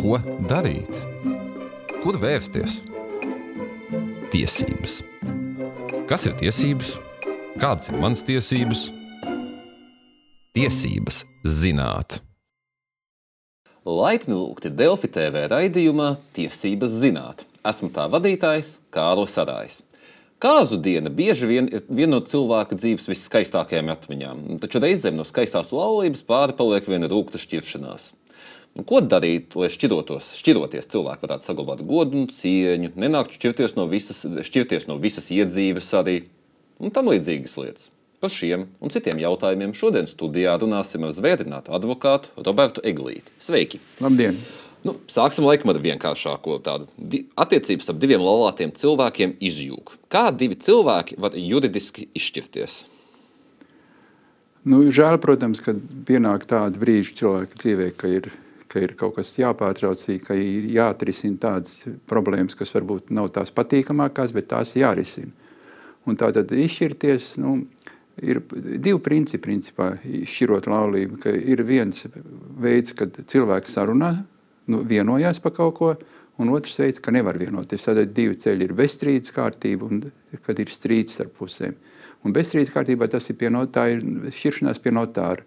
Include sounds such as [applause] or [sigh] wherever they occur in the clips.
Ko darīt? Kur vērsties? Tiesības. Kas ir tiesības? Kādas ir manas tiesības? Tiesības zināt. Laipni lūgti Delfi TV raidījumā Tiesības zināt. Esmu tā vadītājs Kārlis Arājs. Kāzu diena bieži vien ir viena no cilvēka dzīves viskaistākajām atmiņām, taču reizēm no skaistās laulības pāri paliek viena rūkta šķiršanās. Nu, ko darīt, lai šķirotos, šķiroties cilvēki varētu saglabāt godu un cieņu, nenākt šķirties no visas, šķirties no visas iedzīves arī un tam līdzīgas lietas? Par šiem un citiem jautājumiem šodien studijā runāsim ar zvērinātu advokātu Robertu Eglīti. Sveiki! Labdien! Nu, sāksim laikam ar vienkāršāko tādu. Attiecības starp diviem laulātiem cilvēkiem izjūg. Kā divi cilvēki var juridiski izšķirties? Nu, žēl, protams, ka pienāk tāda brīža cilvēka dzīvē, ka ir, ka ir kaut kas jāpārtrauc, ka ir jāatrisina tādas problēmas, kas varbūt nav tās patīkamākās, bet tās jārisina. Un tā tad izšķirties, nu, ir divi principi, principā, šķirot laulību, ir viens veids, kad cilvēks sarunā nu, vienojās par kaut ko, un otrs veids, ka nevar vienoties. Tad divi ceļi ir bezstrīdus kārtība un kad ir strīds starp pusēm. Un bezstrīdus kārtībā tas ir, no, ir šķiršanās pie notāra.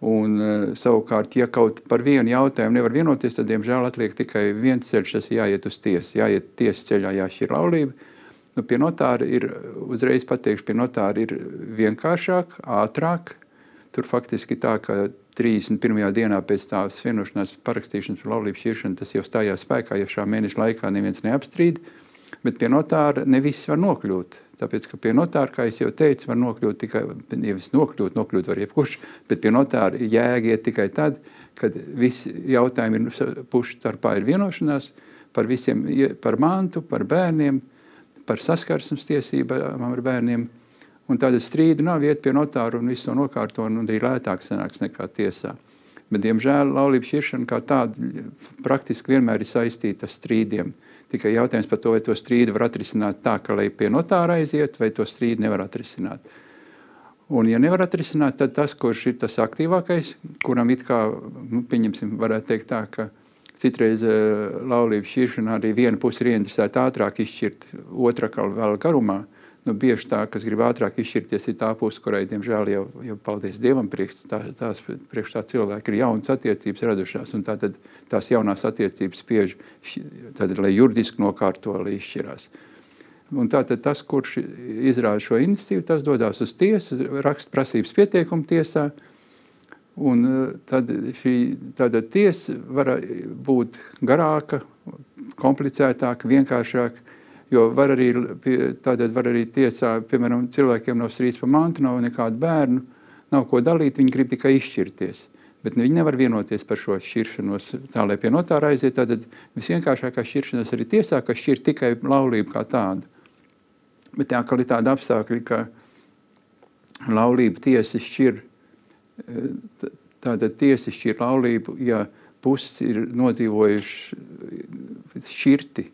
Un, uh, savukārt, ja kaut par vienu jautājumu nevar vienoties, tad, diemžēl, atliek tikai viens ceļš, tas jāiet uz tiesu. Jāiet tiesas ceļā, jāšķir laulība. Nu, pie notāra ir, uzreiz pateikšu, pie notāra ir vienkāršāk, ātrāk. Tur faktiski tā, ka 31. dienā pēc tās vienošanās parakstīšanas par laulību šķiršanu tas jau stājās spēkā, ja šā mēneša laikā neviens neapstrīd. Bet pie notāra ne viss var nokļūt. Tāpēc, ka pie notāra, kā jau teicu, var nokļūt tikai nevis nokļūt, nokļūt var jebkurš, bet pie notāra jēga iet tikai tad, kad visi jautājumi ir pušu starpā ir vienošanās par visiem, par mantu, par bērniem, par saskarsmes tiesībām ar bērniem Un tāda strīda nav vieta pie notāra un visu to nokārto, un arī lētāk sanāks nekā tiesā. Bet, diemžēl, laulības šķiršana kā tāda praktiski vienmēr ir saistīta ar strīdiem. Tikai jautājums par to, vai to strīdu var atrisināt tā, ka lai pie notāra aiziet, vai to strīdu nevar atrisināt. Un, ja nevar atrisināt, tad tas, kurš ir tas aktīvākais, kuram it kā, nu, pieņemsim, varētu teikt tā, ka citreiz uh, laulības šķiršana arī viena puse ir ieinteresēta ātrāk izšķirt, otra vēl garumā. Uh, nu, bieži tā, kas grib ātrāk izšķirties, ir tā puse, kurai, diemžēl, jau, jau paldies Dievam, priekš tā, tās, priekš tā cilvēka ir jaunas attiecības radušās, tā tad tās jaunās attiecības spiež, tad, lai juridiski nokārto, lai izšķirās. Un tātad tas, kurš izrāda šo iniciatīvu, tas dodas uz tiesu, raksta prasības pieteikumu tiesā, un e, tad šī tāda tiesa var būt garāka, komplicētāka, vienkāršāka, Jo var arī, tādēļ var arī tiesā, piemēram, cilvēkiem nav strīds par mantu, nav nekādu bērnu, nav ko dalīt, viņi grib tikai izšķirties. Bet viņi nevar vienoties par šo šķiršanos tā, lai pie notāra aiziet. Tad visvienkāršākā šķiršanās arī tiesā, ka šķir tikai laulību kā tādu. Bet tā, ir tāda apstākļa, ka laulība tiesa šķir, tātad tiesa šķir laulību, ja puses ir nodzīvojuši šķirti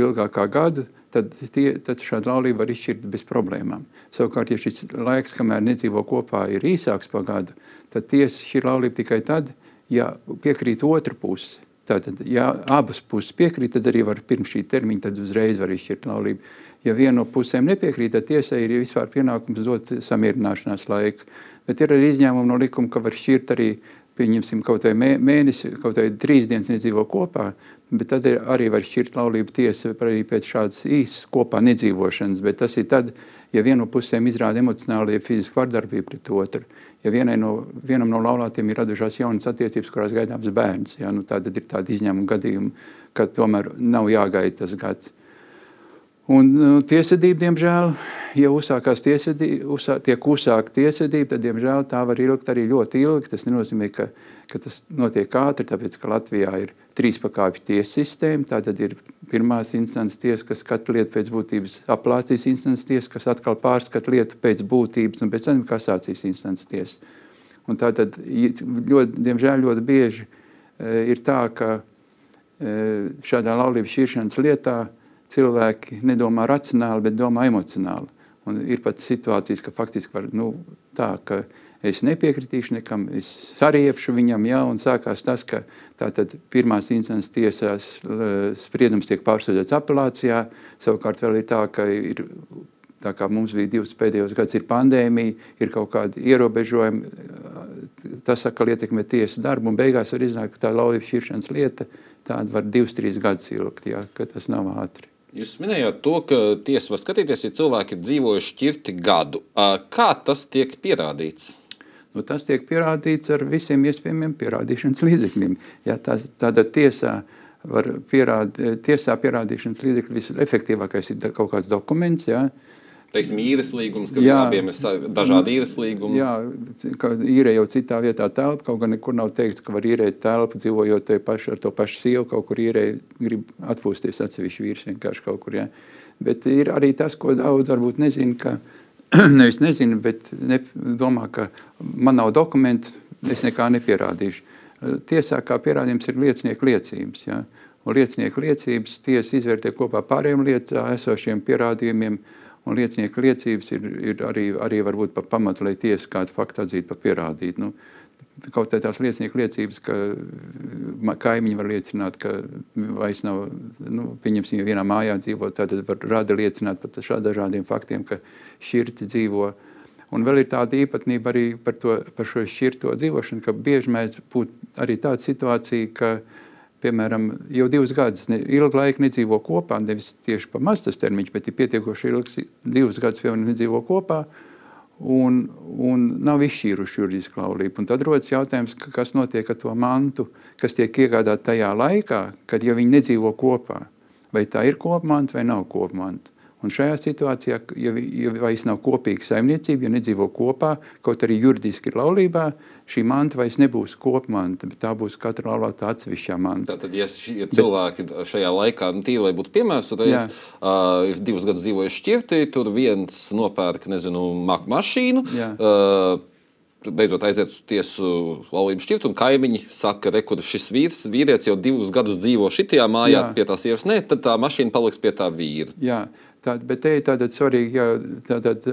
ilgāk kā gadu, tad, tie, tad šāda laulība var izšķirt bez problēmām. Savukārt, ja šis laiks, kamēr nedzīvo kopā, ir īsāks par gadu, tad tiesa šī laulība tikai tad, ja piekrīt otra puse. Tātad, ja abas puses piekrīt, tad arī var pirms šī termiņa, tad uzreiz var izšķirt laulību. Ja viena no pusēm nepiekrīt, tad tiesai ir vispār pienākums dot samierināšanās laiku. Bet ir arī izņēmumi no likuma, ka var šķirt arī pieņemsim, kaut vai mēnesi, kaut vai trīs dienas nedzīvo kopā, bet tad arī var šķirt laulību tiesa arī pēc šādas īsas kopā nedzīvošanas, bet tas ir tad, ja viena no pusēm izrāda emocionāli, ja fiziski vardarbību pret otru, ja no, vienam no laulātiem ir radušās jaunas attiecības, kurās gaidāms bērns, ja, nu, tad ir tādi izņēmumi gadījumi, kad tomēr nav jāgaida tas gads. Un nu, tiesadība, diemžēl, ja uzsākās tiesadība, uzsā, tiek uzsākta tiesadība, tad, diemžēl, tā var ilgt arī ļoti ilgi. Tas nenozīmē, ka, ka tas notiek ātri, tāpēc, ka Latvijā ir trīs pakāpju tiesu sistēma. Tā tad ir pirmās instances tiesa, kas skata lietu pēc būtības, apelācijas instances tiesa, kas atkal pārskata lietu pēc būtības, un pēc tam kasācijas instances tiesa. Un tā tad, ļoti, diemžēl, ļoti bieži e, ir tā, ka e, šādā laulības šķiršanas lietā cilvēki nedomā racionāli, bet domā emocionāli. Un ir pat situācijas, ka faktiski var, nu, tā, ka es nepiekritīšu nekam, es sariepšu viņam, jā, un sākās tas, ka tātad pirmās instances tiesās spriedums tiek pārsūdzēts apelācijā, savukārt vēl ir tā, ka ir Tā kā mums bija divas pēdējos gadus, ir pandēmija, ir kaut kādi ierobežojumi, tas atkal ietekmē tiesas darbu, un beigās var iznākt, ka tā laulības šķiršanas lieta tāda var divas, trīs gadus ilgt, jā, ka tas nav ātri. Jūs minējāt to, ka tiesa var skatīties, ja cilvēki ir dzīvojuši šķirti gadu. Kā tas tiek pierādīts? Nu, tas tiek pierādīts ar visiem iespējamiem pierādīšanas līdzekļiem. Ja, tās, tāda tiesā var pierādīt, tiesā pierādīšanas līdzekļi visefektīvākais ir kaut kāds dokuments, ja, uh, teiksim, īres līgums, ka jā, abiem ir dažādi īres līgumi. Jā, ka īrē jau citā vietā telpa, kaut gan nekur nav teikts, ka var īrēt telpu, dzīvojot pašu, ar to pašu sievu, kaut kur īrē grib atpūsties atsevišķi vīrs vienkārši kaut kur, jā. Bet ir arī tas, ko daudz varbūt nezina, ka, [clears throat] nevis nezina, bet ne, domā, ka man nav dokumentu, es nekā nepierādīšu. Tiesā kā pierādījums ir liecinieku liecības, jā. Un liecinieku liecības tiesa izvērtē kopā pārējiem lietā esošiem pierādījumiem, Un liecinieku liecības ir, ir arī, arī varbūt par pamatu, lai tiesa kādu faktu atzītu par pierādītu. Nu, kaut kā tās liecinieku liecības, ka kaimiņi var liecināt, ka vairs nav, nu, pieņemsim, ja vienā mājā dzīvo, tad var rada liecināt par šādiem dažādiem faktiem, ka šķirti dzīvo. Un vēl ir tāda īpatnība arī par, to, par šo šķirto dzīvošanu, ka bieži mēs būtu arī tāda situācija, ka uh, piemēram, jau divus gadus ilgu laiku nedzīvo kopā, nevis tieši pa maz tas termiņš, bet ir pietiekoši ilgs, divus gadus piemēram nedzīvo kopā, un, un nav izšķīruši juridisku laulību. Un tad rodas jautājums, kas notiek ar to mantu, kas tiek iegādāta tajā laikā, kad ja viņi nedzīvo kopā. Vai tā ir kopmanta vai nav kopmanta. Un šajā situācijā, ja, ja vairs nav kopīga saimniecība, ja nedzīvo kopā, kaut arī juridiski ir laulībā, šī manta vairs nebūs kopmanta, bet tā būs katra laulāta atsevišķa manta. Tātad, ja, ja cilvēki bet, šajā laikā, nu, tīri, lai būtu piemērs, tad uh, ir divus gadus dzīvojuši šķirti, tur viens nopērk, nezinu, mašīnu. Jā. Uh, beidzot aiziet uz tiesu laulību šķirtu, un kaimiņi saka, ka šis vīrs, vīrietis jau divus gadus dzīvo šajā mājā, Jā. pie tās sievas, ne, tad tā mašīna paliks pie tā vīra. Jā. Tād, bet te ir tāda svarīga, tātad,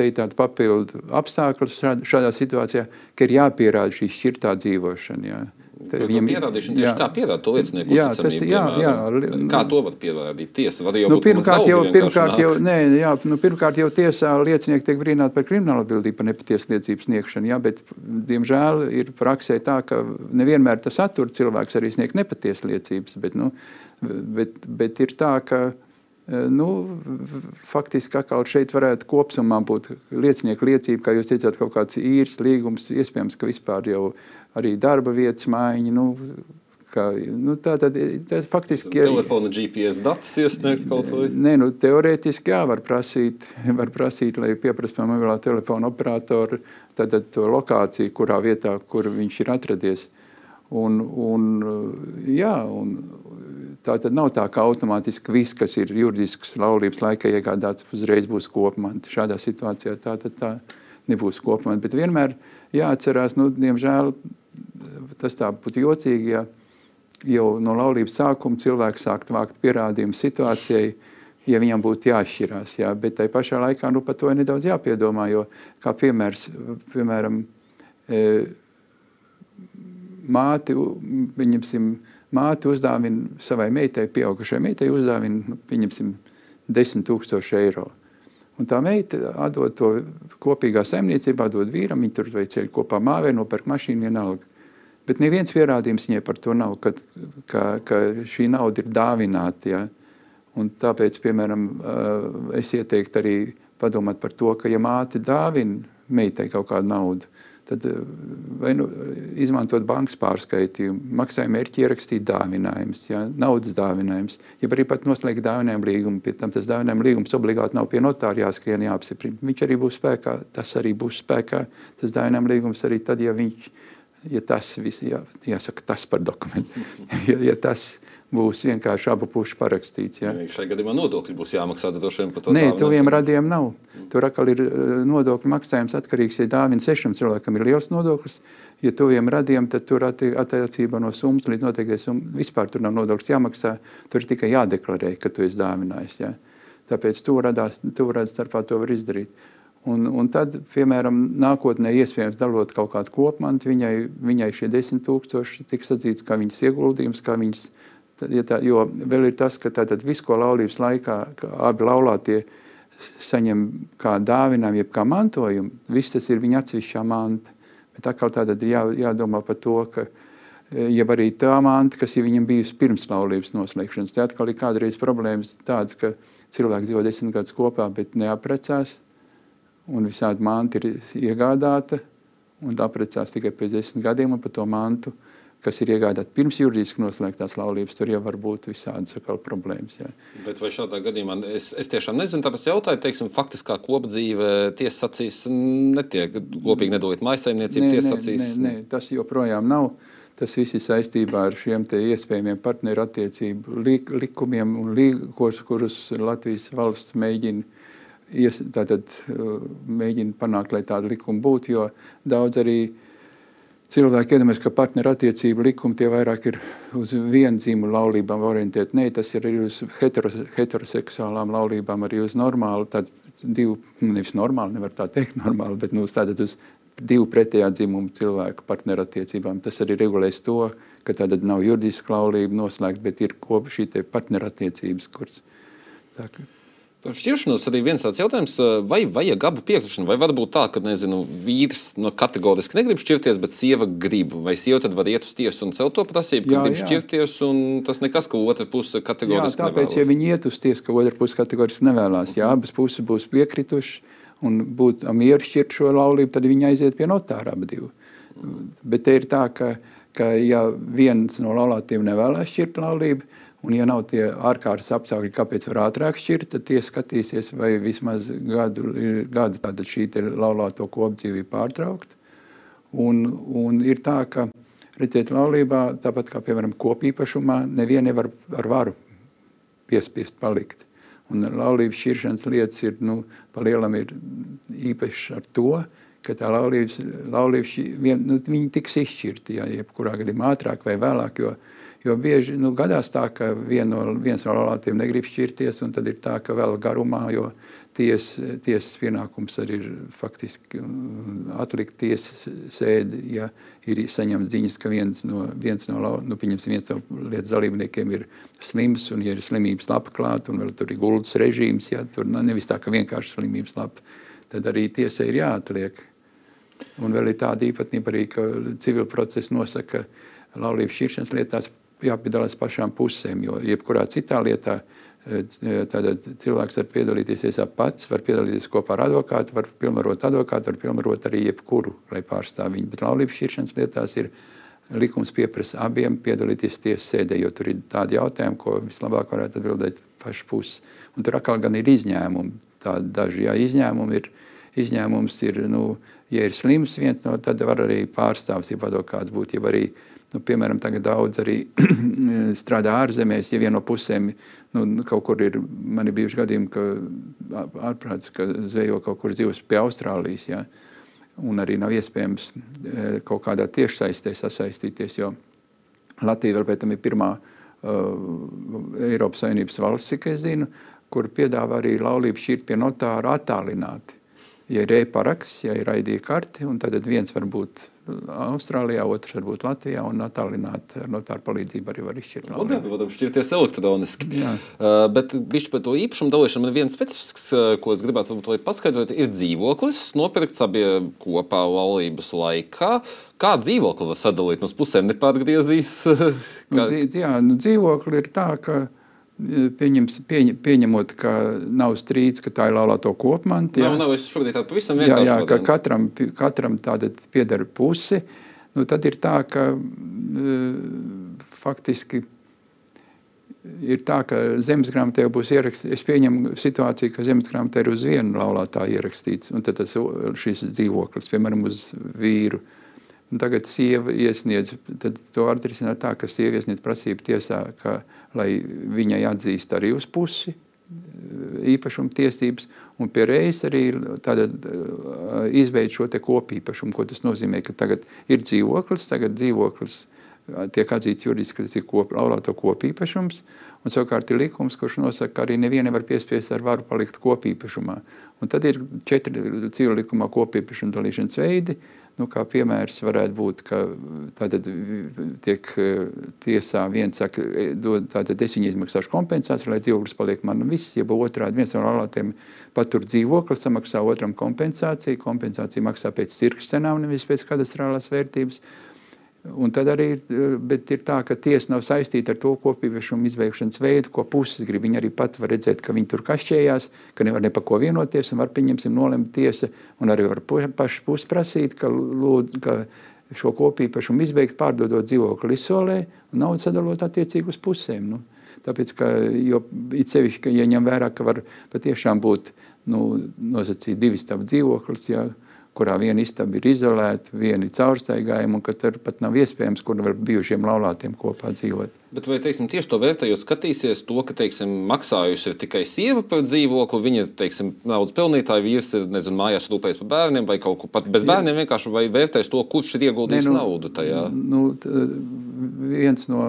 tāda papildu apstākļus šādā situācijā, ka ir jāpierāda šī šķirtā dzīvošana. Jā. Viņam ir pierādīšana jā. kā pierādīt to liecinieku jā, tas, jā, jā, kā to var pierādīt tiesa? Var jau nu, pirmkārt, jau, pirmkārt, jau, nē, jā, nu, pirmkārt jau tiesā liecinieki tiek brīnāti par kriminālu atbildību par nepatiesu liecības sniegšanu, jā, bet, diemžēl, ir praksē tā, ka nevienmēr tas attur cilvēks arī sniegt nepatiesu liecības, bet, nu, bet, bet ir tā, ka Nu, faktiski atkal šeit varētu kopumā būt liecinieku liecība, kā jūs teicāt, kaut kāds īres līgums, iespējams, ka vispār jau arī darba vietas maiņa. Nu, Kā, nu, tā tad tā, faktiski ir. Telefona GPS datus iesniegt kaut vai? Nē, nu, teorētiski jā, var prasīt, [laughs] var prasīt lai pieprasa no mobilā telefona operatoru tad, tad to lokāciju, kurā vietā, kur viņš ir atradies. Un, un, jā, un, Tā tad nav tā, ka automātiski viss, kas ir juridisks laulības laikā iegādāts, uzreiz būs kopmanta. Šādā situācijā tā, tā nebūs kopmanta. Bet vienmēr jāatcerās, nu, diemžēl tas tā būtu jocīgi, ja jau no laulības sākuma cilvēks sākt vākt pierādījumu situācijai, ja viņam būtu jāšķirās. Jā. Bet tai pašā laikā nu, par to ir nedaudz jāpiedomā, jo kā piemērs, piemēram, e, māti, viņamsim, māte uzdāvina savai meitai, pieaugušai meitai, uzdāvina, nu, pieņemsim, 10 tūkstoši eiro. Un tā meita atdod to kopīgā saimniecībā, dod vīram, viņi tur vai ceļ kopā māvē, nopērk mašīnu vienalga. Bet neviens pierādījums viņai par to nav, ka, ka, ka šī nauda ir dāvināta. Ja? Un tāpēc, piemēram, es ieteiktu arī padomāt par to, ka ja māte dāvina meitai kaut kādu naudu, tad eh, vai nu izmantot bankas pārskaitījumu, maksājuma mērķi ierakstīt dāvinājumus, ja, naudas dāvinājumus, ja arī pat noslēgt dāvinājumu līgumu, pie tam tas dāvinājumu līgums obligāti nav pie notāra jāskrien jāapsiprina. Viņš arī būs spēkā, tas arī būs spēkā, tas dāvinājumu līgums arī tad, ja viņš, ja tas viss, jā, jāsaka tas par dokumentu, [laughs] ja, ja tas būs vienkārši abu pušu parakstīts. Ja. Šai gadījumā nodokļi būs jāmaksā droši vien par to. Nē, tuviem radiem nav. Tur atkal ir eh, nodokļu maksājums atkarīgs, ja dāvina sešam cilvēkam ir liels nodoklis. Ja tuviem radiem, tad tur attiecībā no summas līdz noteiktai summai vispār tur nav nodoklis jāmaksā. Tur ir tikai jādeklarē, ka tu esi dāvinājis. Ja. Tāpēc to radās, to radās starpā to var izdarīt. Un, un tad, piemēram, nākotnē iespējams dalot kaut kādu kopmantu, viņai, viņai šie desmit tūkstoši tiks atzīts kā viņas ieguldījums, kā viņas, ja tā, jo vēl ir tas, ka tātad visu, ko laulības laikā abi laulātie saņem kā dāvinājumu, jeb kā mantojumu, viss tas ir viņa atsevišķā manta. Bet atkal tātad ir jā, jādomā par to, ka jeb arī tā manta, kas ir viņam bijusi pirms laulības noslēgšanas. Te atkal ir kādreiz problēmas tādas, ka cilvēki dzīvo desmit gadus kopā, bet neaprecās, un visādi manti ir iegādāta, un apprecās tikai pēc desmit gadiem, un par to mantu, kas ir iegādāta pirms juridiski noslēgtās laulības, tur jau var būt visādas problēmas. Jā. Bet vai šādā gadījumā, es, es tiešām nezinu, tāpēc jautāju, teiksim, faktiskā kopdzīve tiesas acīs netiek kopīgi nedalīt maisaimniecību tiesas acīs? Nē, nē, tas joprojām nav. Tas viss ir saistībā ar šiem iespējamiem partneru attiecību likumiem, li, kurus, kurus Latvijas valsts mēģina ies, tātad, uh, mēģina panākt, lai tāda likuma būtu. Jo daudz arī cilvēki iedomājas, ka partneru attiecību likumi tie vairāk ir uz vienu dzīmumu laulībām orientēti. Nē, tas ir arī uz heteros, heteroseksuālām laulībām, arī uz normālu, tādu divu, nu, nevis normālu, nevar tā teikt, normālu, bet nu, tātad uz divu pretējā dzimuma cilvēku partneru attiecībām. Tas arī regulēs to, ka tāda nav juridiska laulība noslēgta, bet ir kopa šī partneru attiecības, kuras. Tā, ka, Par šķiršanos arī viens tāds jautājums, vai vajag abu piekrišanu, vai var būt tā, ka nezinu, vīrs no kategoriski negrib šķirties, bet sieva grib, vai sieva tad var iet uz tiesu un celt to prasību, ka grib šķirties, un tas nekas, ka otra puse kategoriski jā, tāpēc, nevēlas. ja viņi iet uz tiesu, ka otra puse kategoriski nevēlas, ja abas puses būs piekrituši un būtu mieru šķirt šo laulību, tad viņi aiziet pie notāra abi divi. Bet te ir tā, ka, ka ja viens no laulātiem nevēlas šķirt laulību, Un, ja nav tie ārkārtas apstākļi, kāpēc var ātrāk šķirt, tad tie skatīsies, vai vismaz gadu, gadu šī laulāto kopdzīvi pārtraukt. Un, un ir tā, ka redziet, laulībā, tāpat kā piemēram kopīpašumā, nevienu nevar ar varu piespiest palikt. Un laulības šķiršanas lietas ir, nu, pa lielam ir īpašs ar to, ka tā laulības, laulības vien, nu, viņi tiks izšķirti, ja jebkurā gadījumā ātrāk vai vēlāk, jo, Jo bieži nu, gadās tā, ka vien no, viens no laulātiem negrib šķirties, un tad ir tā, ka vēl garumā, jo ties, tiesas pienākums arī ir faktiski atlikt tiesas sēdi, ja ir saņemts ziņas, ka viens no, viens no, nu, viens no lietas dalībniekiem ir slims, un ja ir slimības lapa klāt, un vēl tur ir guldas režīms, ja tur nevis tā, ka vienkārši slimības lapa, tad arī tiesai ir jāatliek. Un vēl ir tāda īpatnība arī, ka civil process nosaka, ka laulības šķiršanas lietās jāpiedalās pašām pusēm. Jo jebkurā citā lietā eh, tātad cilvēks var piedalīties pats, var piedalīties kopā ar advokātu, var pilnvarot advokātu, var pilnvarot arī jebkuru, lai pārstāv viņu. Bet laulības šķiršanas lietās ir likums pieprasa abiem piedalīties tiesas sēdē, jo tur ir tādi jautājumi, ko vislabāk varētu atbildēt pašas puses. Un tur atkal gan ir izņēmumi. Tādi daži jā, izņēmumi ir. Izņēmums ir, nu, ja ir slims viens no, tad var arī pārstāvs, ja advokāts būt, ja arī Nu, piemēram, tagad daudz arī [clears throat] strādā ārzemēs, ja viena no pusēm nu, kaut kur ir, man ir bijuši gadījumi, ka ārprāts, ka zvejo kaut kur dzīvos pie Austrālijas, ja, un arī nav iespējams e, kaut kādā tiešsaistē sasaistīties, jo Latvija pēc tam ir pirmā uh, Eiropas Savienības valsts, cik es zinu, kur piedāvā arī laulību šķirt pie notāra attālināti. Ja ir e-paraksts, ja ir ID karte, un tad viens var būt Austrālijā, otrs varbūt Latvijā, un attālināti ar notāru palīdzību arī var izšķirt. Protams, šķirties elektroniski. Jā. Uh, bet bišķi par to īpašumu dalīšanu man viens specifisks, uh, ko es gribētu varbūt paskaidrot, ir dzīvoklis, nopirkts abiem kopā laulības laikā. Kā dzīvokli var sadalīt no pusēm nepārgriezīs? Nu, [laughs] kā... Nu, dzīv, jā, nu, dzīvokli ir tā, ka Pieņems, pieņ, pieņemot, ka nav strīds, ka tā ir laulāto kopmanta. Jā, nav, nav šobrīd tāda pavisam vienkārša. Jā, jā ka katram, katram tāda pieder pusi. Nu, tad ir tā, ka faktiski ir tā, ka zemesgrāmatā jau būs ierakstīts. Es pieņemu situāciju, ka zemesgrāmatā ir uz vienu laulātāju ierakstīts, un tad tas šis dzīvoklis, piemēram, uz vīru. Tagad sieva iesniedz, tad to var atrisināt tā, ka sieva iesniedz prasību tiesā, ka, lai viņai atzīst arī uz pusi īpašuma tiesības, un pie reizes arī izveid šo kopīpašumu, ko tas nozīmē, ka tagad ir dzīvoklis, tagad dzīvoklis tiek atzīts juridiski, ka tas ir kop, laulāto kopīpašums. Un savukārt ir likums, kurš nosaka, ka arī nevienu nevar piespiest ar varu palikt kopīpašumā. Un tad ir četri civil likumā kopīpašuma dalīšanas veidi. Nu, kā piemērs varētu būt, ka tātad tiek tiesā viens saka, dod tātad es viņu izmaksāšu kompensāciju, lai dzīvoklis paliek man viss, jeb otrādi viens no laulātiem patur dzīvokli, samaksā otram kompensāciju, kompensācija maksā pēc cirkas cenām, nevis pēc kadastrālās vērtības. Un tad arī ir tā, ka tiesa nav saistīta ar to kopīpašumu izveikšanas veidu, ko puses grib. Viņi arī pat var redzēt, ka viņi tur kašķējās, ka nevar ne par ko vienoties, un var pieņemsim nolemt tiesa, un arī var paši puses prasīt, ka, lūdzu, ka šo kopīpašumu izbeigt, pārdodot dzīvokli izsolē un naudu sadalot attiecīgi uz pusēm. Nu, tāpēc, ka, jo it sevišķi, ka, ja ņem vērā, ka var patiešām būt nu, nosacīt divi stāvu dzīvoklis, ja, kurā viena istaba ir izolēta, viena ir caurstaigājuma, un ka tur pat nav iespējams, kur var bijušiem laulātiem kopā dzīvot. Bet vai teiksim, tieši to vērtējot, skatīsies to, ka teiksim, maksājusi ir tikai sieva par dzīvokli, viņa teiksim, naudas pelnītāja, vīrs ir nezinu, mājās rūpējas par bērniem vai kaut ko pat bez bērniem, vienkārši vai vērtēs to, kurš ir ieguldījis nu, naudu tajā? Nu, viens no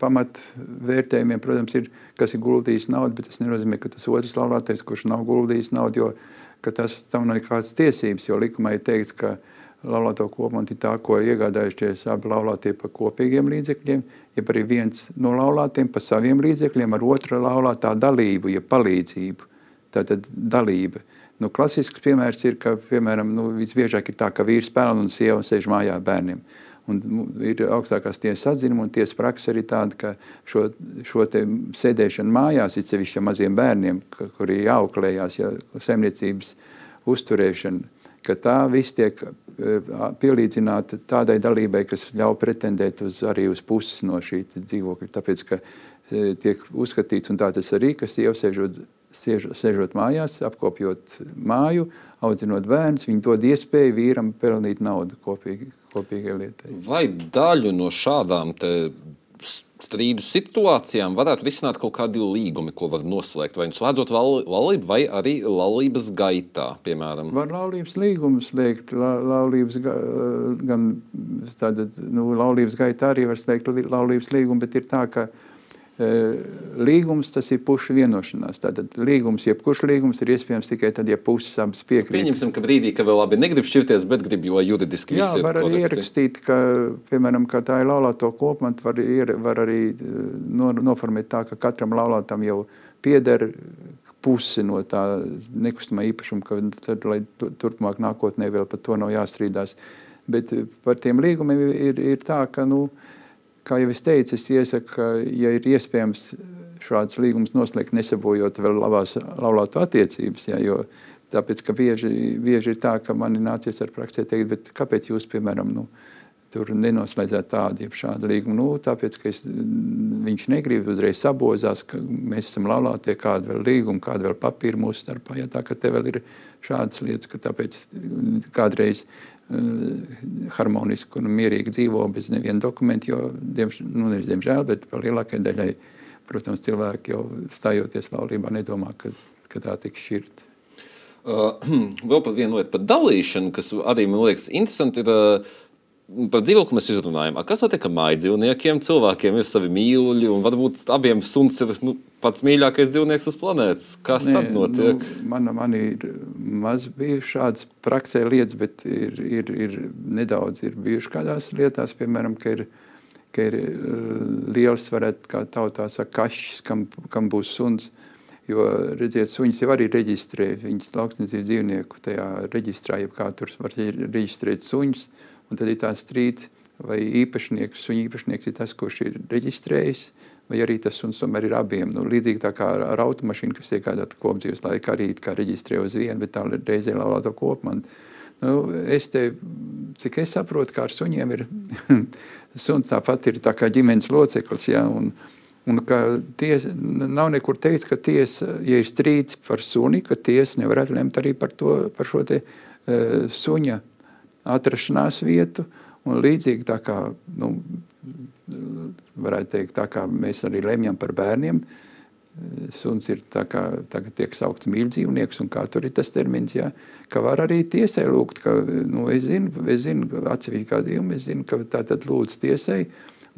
pamatvērtējumiem, protams, ir, kas ir guldījis naudu, bet tas nenozīmē, ka tas otrs laulātais, kurš nav guldījis naudu, jo ka tas tam nav nekādas tiesības, jo likumā ir teikts, ka laulāto komandu ir tā, ko iegādājušies abi laulātie par kopīgiem līdzekļiem, ja arī viens no laulātiem par saviem līdzekļiem ar otra laulātā dalību, ja palīdzību, tātad dalība. Nu, klasisks piemērs ir, ka, piemēram, nu, visbiežāk ir tā, ka vīrs pelna un sieva sēž mājā bērniem. Un ir augstākās tiesas atzinuma, un tiesas praksa arī tāda, ka šo, šo sēdēšanu mājās, it sevišķi maziem bērniem, kuri jāauklējās, ja saimniecības uzturēšana, ka tā viss tiek pielīdzināta tādai dalībai, kas ļauj pretendēt uz, arī uz puses no šī dzīvokļa. Tāpēc, ka tiek uzskatīts, un tā tas arī, ka sieva sēžot, sēžot, sēžot mājās, apkopjot māju, audzinot bērnus, viņi dod iespēju vīram pelnīt naudu kopīgi, kopīgai lietai. Vai daļu no šādām strīdu situācijām varētu risināt kaut kādi līgumi, ko var noslēgt, vai nu slēdzot laulību, vai arī laulības gaitā, piemēram? Var laulības līgumu slēgt, la, laulības, gan tātad, nu, laulības gaitā arī var slēgt laulības līgumu, bet ir tā, ka Līgums tas ir pušu vienošanās. Tātad līgums, jebkurš līgums ir iespējams tikai tad, ja puses abas piekrīt. Pieņemsim, ka brīdī, ka vēl labi negrib šķirties, bet grib jau juridiski Jā, var arī ierakstīt, ka, piemēram, ka tā ir laulāto kopmanta, var, var arī no, noformēt tā, ka katram laulātam jau pieder pusi no tā nekustamā īpašuma, ka tad, lai turpmāk nākotnē vēl par to nav jāstrīdās. Bet par tiem līgumiem ir, ir tā, ka, nu, kā jau es teicu, es iesaku, ja ir iespējams šāds līgums noslēgt, nesabojot vēl labās laulātu attiecības, ja, jo tāpēc, ka bieži, bieži ir tā, ka man ir nācies ar praksē teikt, kāpēc jūs, piemēram, nu, tur nenoslēdzēt tādu, jeb šādu līgumu. Nu, tāpēc, ka es, viņš negrib uzreiz sabozās, ka mēs esam laulātie, kāda vēl līguma, kāda vēl papīra mūsu starpā. Ja, tā, ka te vēl ir šādas lietas, ka tāpēc kādreiz harmoniski un mierīgi dzīvo bez neviena dokumenta. Jo, diemž, nu, nevis, diemžēl, bet lielākajai daļai, protams, cilvēki jau stājoties laulībā, nedomā, ka, ka tā tiks šķirta. Uh, [clears throat] vēl par vienu lietu, par dalīšanu, kas arī man liekas interesanti. Ir, uh, Par dzīvokli mēs izrunājām. Kas notiek ar māju dzīvniekiem? Cilvēkiem ir savi mīļi, un varbūt abiem suns ir nu, pats mīļākais dzīvnieks uz planētas. Kas Nē, tad notiek? Nu, man, man ir maz bijušas šādas praksē lietas, bet ir, ir, ir nedaudz ir bijušas kādās lietās, piemēram, ka ir, ka ir uh, liels, varētu, kā tautā saka, kašs, kam, kam būs suns. Jo, redziet, suņus jau arī reģistrē, viņas lauksniecības dzīvnieku tajā reģistrā, jeb kā tur var reģistrēt suņus, Un tad ir tāds strīds, vai īpašnieks, suņa īpašnieks ir tas, kurš ir reģistrējis, vai arī tas suns tomēr ir abiem. Nu, līdzīgi tā kā ar automašīnu, kas iegādāta kopdzīves laikā, arī kā reģistrē uz vienu, bet tā reizē laulāto kopmanu. Nu, es te, cik es saprotu, kā ar suņiem ir, [laughs] suns tāpat ir tā kā ģimenes loceklis, ja, un, un ties, nav nekur teikts, ka tiesa, ja ir strīds par suni, ka tiesa nevarētu lemt arī par, to, par šo te uh, suņa atrašanās vietu. Un līdzīgi tā kā, nu, varētu teikt, tā kā mēs arī lemjam par bērniem, suns ir tā kā tagad tiek saukts mīļdzīvnieks, un kā tur ir tas termins, jā, ka var arī tiesai lūgt, ka, nu, es zinu, es zinu atsevišķi kādījumu, es zinu, ka tā tad lūdz tiesai,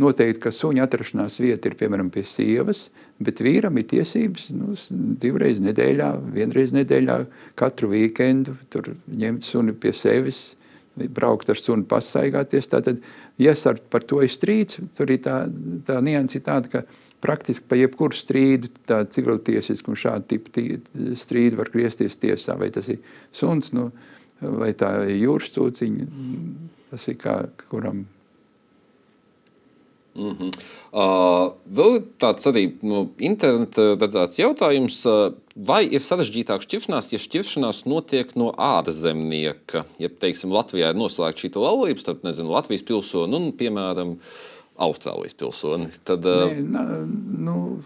noteikti, ka suņa atrašanās vieta ir piemēram pie sievas, bet vīram ir tiesības nu, divreiz nedēļā, vienreiz nedēļā, katru weekendu tur ņemt suni pie sevis, braukt ar suni pasaigāties. Tātad, ja par to ir strīds, tur ir tā, tā nianses tāda, ka praktiski pa jebkuru strīdu, tā civiltiesisku un šādu tipu strīdu var griezties tiesā, vai tas ir suns, nu, vai tā ir jūras cūciņa, tas ir kā kuram Mm -hmm. uh, vēl tāds arī no interneta redzēts jautājums, uh, vai ir sarežģītāk šķiršanās, ja šķiršanās notiek no ārzemnieka? Ja, teiksim, Latvijā ir noslēgta šī laulība starp nezinu, Latvijas pilsoni un, piemēram, Austrālijas pilsoni, tad. Uh... Nē, na, nu,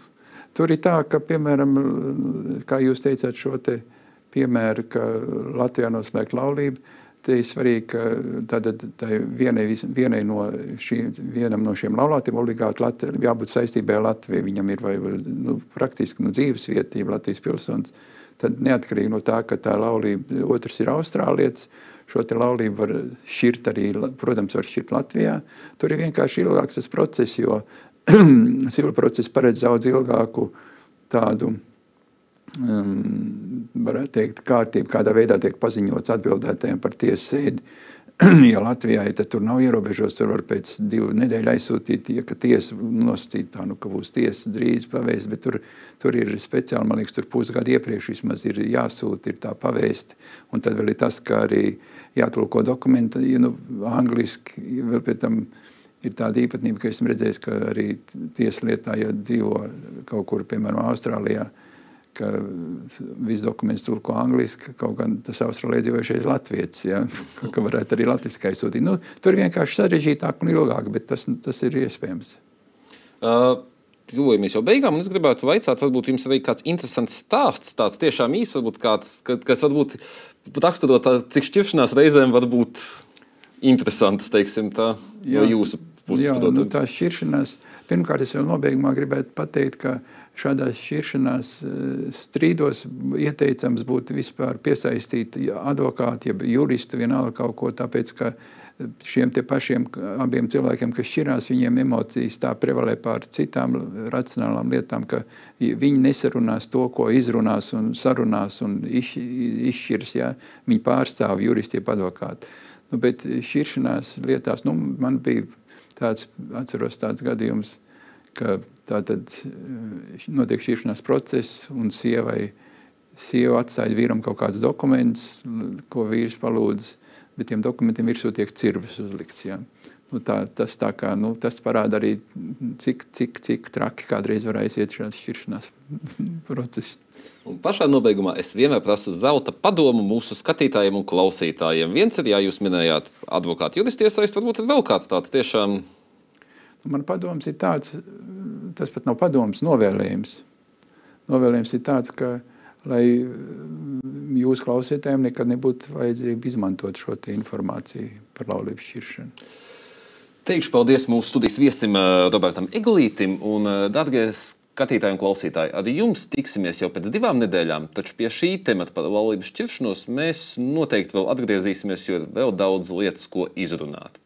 tur ir tā, ka, piemēram, kā jūs teicāt, šo te piemēru, ka Latvijā noslēgta laulība Te ir svarīgi, ka tātad, tā vienai, vienai no šī, vienam no šiem laulātiem obligāti Latvi, jābūt saistībai ar Latviju. Viņam ir vai, nu, praktiski nu, dzīves vietība Latvijas pilsonis. Tad neatkarīgi no tā, ka tā laulība, otrs ir austrālietis, šo laulību var šķirt arī, protams, var šķirt Latvijā. Tur ir vienkārši ilgāks tas process, jo [clears throat] civil process paredz daudz ilgāku tādu um, varētu teikt, kārtība, kādā veidā tiek paziņots atbildētājiem par tiesas sēdi. [clears throat] ja Latvijā ja tur nav ierobežots, tur var pēc divu nedēļu aizsūtīt, ja tiesa nosacīta nu, ka būs tiesa drīz pavēst, bet tur, tur ir speciāli, man liekas, tur pusgadu iepriekš vismaz ir jāsūta, ir tā pavēst, un tad vēl ir tas, ka arī jātulko dokumenti, ja, nu, angliski, vēl pēc tam ir tāda īpatnība, ka esmu redzējis, ka arī tieslietā, ja dzīvo kaut kur, piemēram, Austrālijā, ka viss dokuments tulko angliski, kaut gan tas austrālijas dzīvojušais latvietis, ja, [laughs] ka varētu arī latviski aizsūtīt. Nu, tur vienkārši sarežģītāk un ilgāk, bet tas, tas ir iespējams. Uh. Tuvojamies jau beigām, un es gribētu jautāt, varbūt jums arī kāds interesants stāsts, tāds tiešām īsts, varbūt kāds, kas varbūt raksturot, cik šķiršanās reizēm var būt interesants, teiksim tā, jā, no jūsu puses. Jā, nu, tā šķiršanās, pirmkārt, es vēl nobeigumā gribētu pateikt, ka uh, šādās šķiršanās eh, strīdos ieteicams būtu vispār piesaistīt advokātu, jeb juristu vienalga kaut ko, tāpēc, ka šiem te pašiem abiem cilvēkiem, kas šķirās, viņiem emocijas tā prevalē pār citām racionālām lietām, ka viņi nesarunās to, ko izrunās un sarunās un iz, izšķirs, ja viņi pārstāv juristi, jeb advokāti. Nu, bet šķiršanās lietās, nu, man bija tāds, atceros tāds gadījums, ka tā tad eh, notiek šķiršanās process un sievai, sieva atstāja vīram kaut kāds dokuments, ko vīrs palūdz, bet tiem dokumentiem virsū tiek cirvis uzlikts. Ja. Nu, tā, tas, tā kā, nu, tas parāda arī, cik, cik, cik traki kādreiz var aiziet šāds šķiršanās [laughs] process. Un pašā nobeigumā es vienmēr prasu zelta padomu mūsu skatītājiem un klausītājiem. Viens ir, ja jūs minējāt advokātu juristu iesaist, varbūt ir vēl kāds tāds tiešām Man padoms ir tāds, tas pat nav padoms, novēlējums. Novēlējums ir tāds, ka, lai jūsu klausītājiem nekad nebūtu vajadzība izmantot šo informāciju par laulību šķiršanu. Teikšu paldies mūsu studijas viesim eh, Robertam Eglītim un, eh, darbie skatītāji un klausītāji. Ar jums tiksimies jau pēc divām nedēļām, taču pie šī temata par laulību šķiršanos mēs noteikti vēl atgriezīsimies, jo ir vēl daudz lietas, ko izrunāt.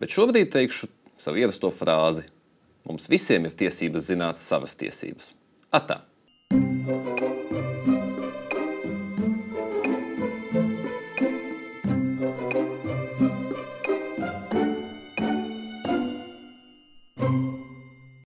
Bet šobrīd teikšu savu ierasto frāzi: Mums visiem ir tiesības zināt savas tiesības. Atā!